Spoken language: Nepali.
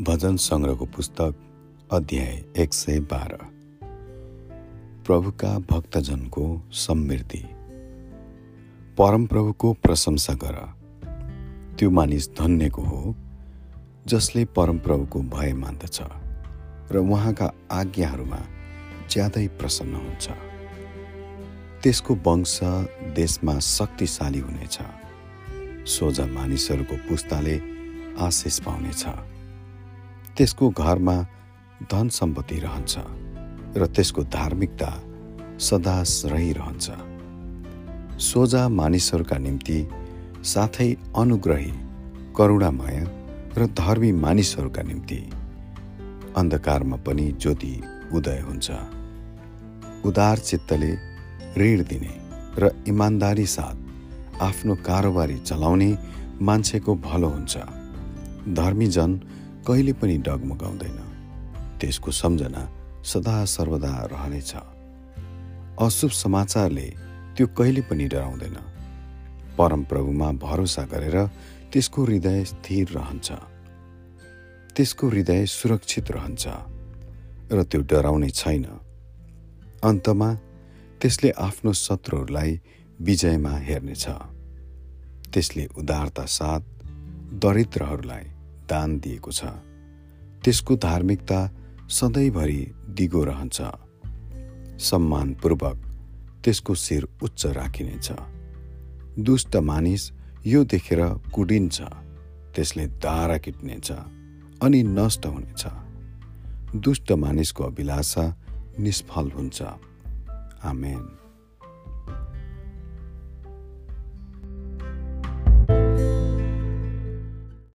भजन सङ्ग्रहको पुस्तक अध्याय एक सय बाह्र। प्रभुका भक्तजनको समृद्धि। परमप्रभुको प्रशंसा गर। त्यो मानिस धन्यको हो जसले परमप्रभुको भय मान्दछ र उहाँका आज्ञाहरूमा ज्यादै प्रसन्न हुन्छ। त्यसको वंश देशमा शक्तिशाली हुनेछ। सोझा मानिसहरूको पुस्ताले आशिष पाउनेछ। त्यसको घरमा धन सम्पत्ति रहन्छ र त्यसको धार्मिकता सदा रहिरहन्छ सोझा मानिसहरूका निम्ति साथै अनुग्रही करुणामय र धर्मी मानिसहरूका निम्ति अन्धकारमा पनि ज्योति उदय हुन्छ। उदार चित्तले ऋण दिने र इमान्दारी साथ आफ्नो कारोबारी चलाउने मान्छेको भलो हुन्छ। धर्मीजन कहिले पनि डगमगाउँदैन। त्यसको सम्झना सदा सर्वदा रहनेछ। अशुभ समाचारले त्यो कहिले पनि डराउँदैन। परमप्रभुमा भरोसा गरेर त्यसको हृदय स्थिर रहन्छ। त्यसको हृदय सुरक्षित रहन्छ र त्यो डराउने छैन। अन्तमा त्यसले आफ्नो शत्रुहरूलाई विजयमा हेर्नेछ। त्यसले उदारता साथ दरिद्रहरूलाई दान दिएको छ। त्यसको धार्मिकता सधैँभरि दिगो रहन्छ। सम्मानपूर्वक त्यसको शिर उच्च राखिनेछ। दुष्ट मानिस यो देखेर कुडिन्छ। त्यसले दारा किट्नेछ अनि नष्ट हुनेछ। दुष्ट मानिसको अभिलाषा निष्फल हुन्छ। आमेन।